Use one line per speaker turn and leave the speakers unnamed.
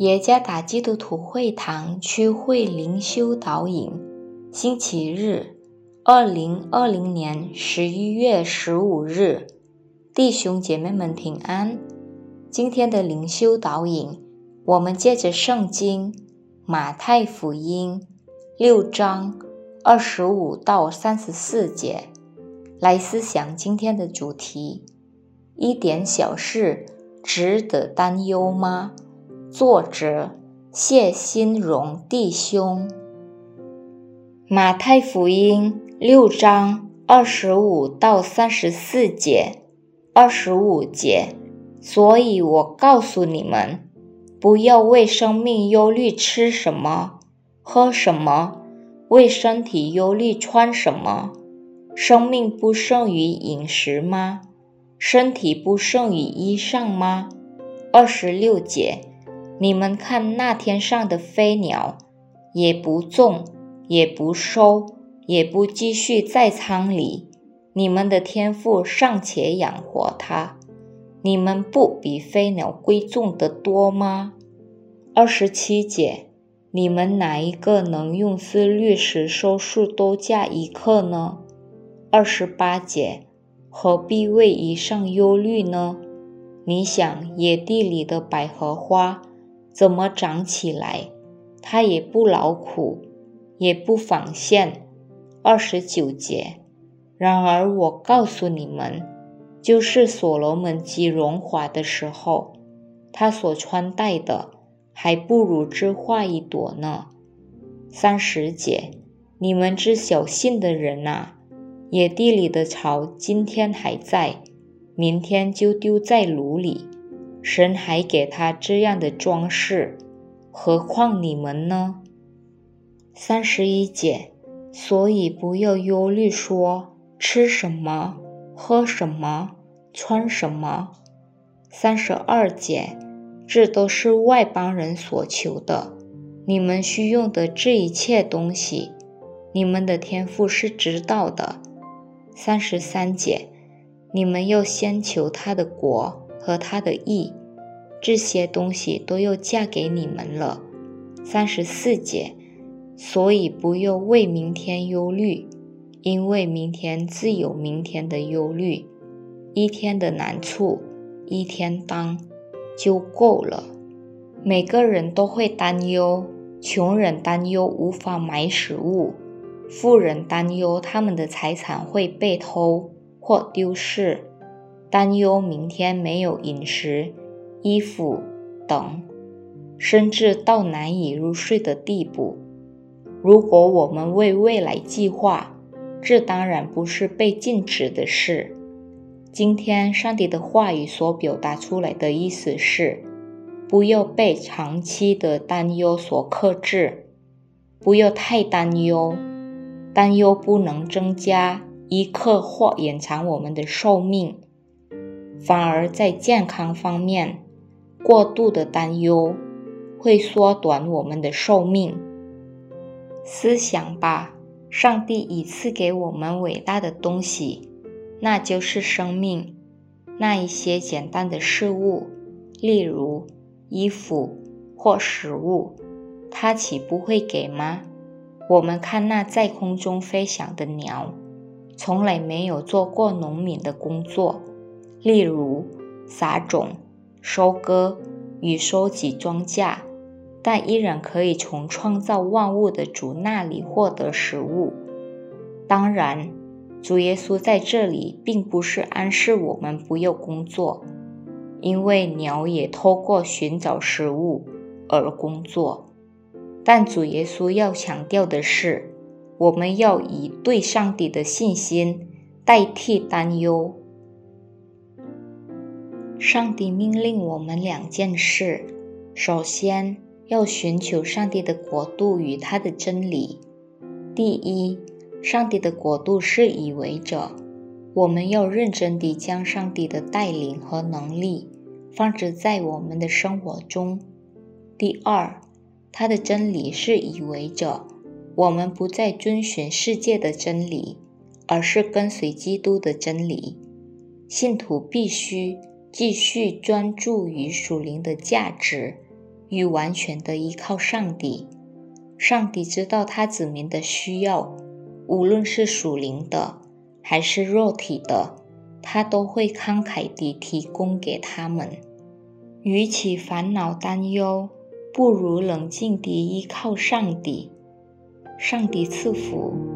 耶加达基督徒会堂区会灵修导引，星期日，二零二零年十一月十五日，弟兄姐妹们平安。今天的灵修导引，我们借着圣经马太福音六章二十五到三十四节来思想今天的主题：一点小事值得担忧吗？作者谢新荣弟兄，马太福音六章二十五到三十四节，二十五节。所以我告诉你们，不要为生命忧虑吃什么，喝什么；为身体忧虑穿什么。生命不胜于饮食吗？身体不胜于衣裳吗？二十六节。你们看那天上的飞鸟，也不种，也不收，也不继续在仓里，你们的天赋尚且养活它，你们不比飞鸟贵重的多吗？二十七节，你们哪一个能用思虑时收数多加一刻呢？二十八节，何必为以上忧虑呢？你想野地里的百合花。怎么长起来？它也不劳苦，也不纺线。二十九节。然而我告诉你们，就是所罗门极荣华的时候，他所穿戴的还不如这花一朵呢。三十节。你们这小信的人呐，野地里的草今天还在，明天就丢在炉里。神还给他这样的装饰，何况你们呢？三十一节，所以不要忧虑，说吃什么，喝什么，穿什么。三十二节，这都是外邦人所求的。你们需用的这一切东西，你们的天赋是知道的。三十三节，你们要先求他的国。和他的意，这些东西都要嫁给你们了。三十四节，所以不用为明天忧虑，因为明天自有明天的忧虑。一天的难处，一天当就够了。每个人都会担忧，穷人担忧无法买食物，富人担忧他们的财产会被偷或丢失。担忧明天没有饮食、衣服等，甚至到难以入睡的地步。如果我们为未来计划，这当然不是被禁止的事。今天上帝的话语所表达出来的意思是：不要被长期的担忧所克制，不要太担忧。担忧不能增加一刻或延长我们的寿命。反而在健康方面，过度的担忧会缩短我们的寿命。思想吧，上帝已赐给我们伟大的东西，那就是生命。那一些简单的事物，例如衣服或食物，他岂不会给吗？我们看那在空中飞翔的鸟，从来没有做过农民的工作。例如撒种、收割与收集庄稼，但依然可以从创造万物的主那里获得食物。当然，主耶稣在这里并不是暗示我们不要工作，因为鸟也通过寻找食物而工作。但主耶稣要强调的是，我们要以对上帝的信心代替担忧。上帝命令我们两件事：首先要寻求上帝的国度与他的真理。第一，上帝的国度是以为者我们要认真地将上帝的带领和能力放置在我们的生活中。第二，他的真理是以为者我们不再遵循世界的真理，而是跟随基督的真理。信徒必须。继续专注于属灵的价值与完全的依靠上帝。上帝知道他子民的需要，无论是属灵的还是肉体的，他都会慷慨地提供给他们。与其烦恼担忧，不如冷静地依靠上帝。上帝赐福。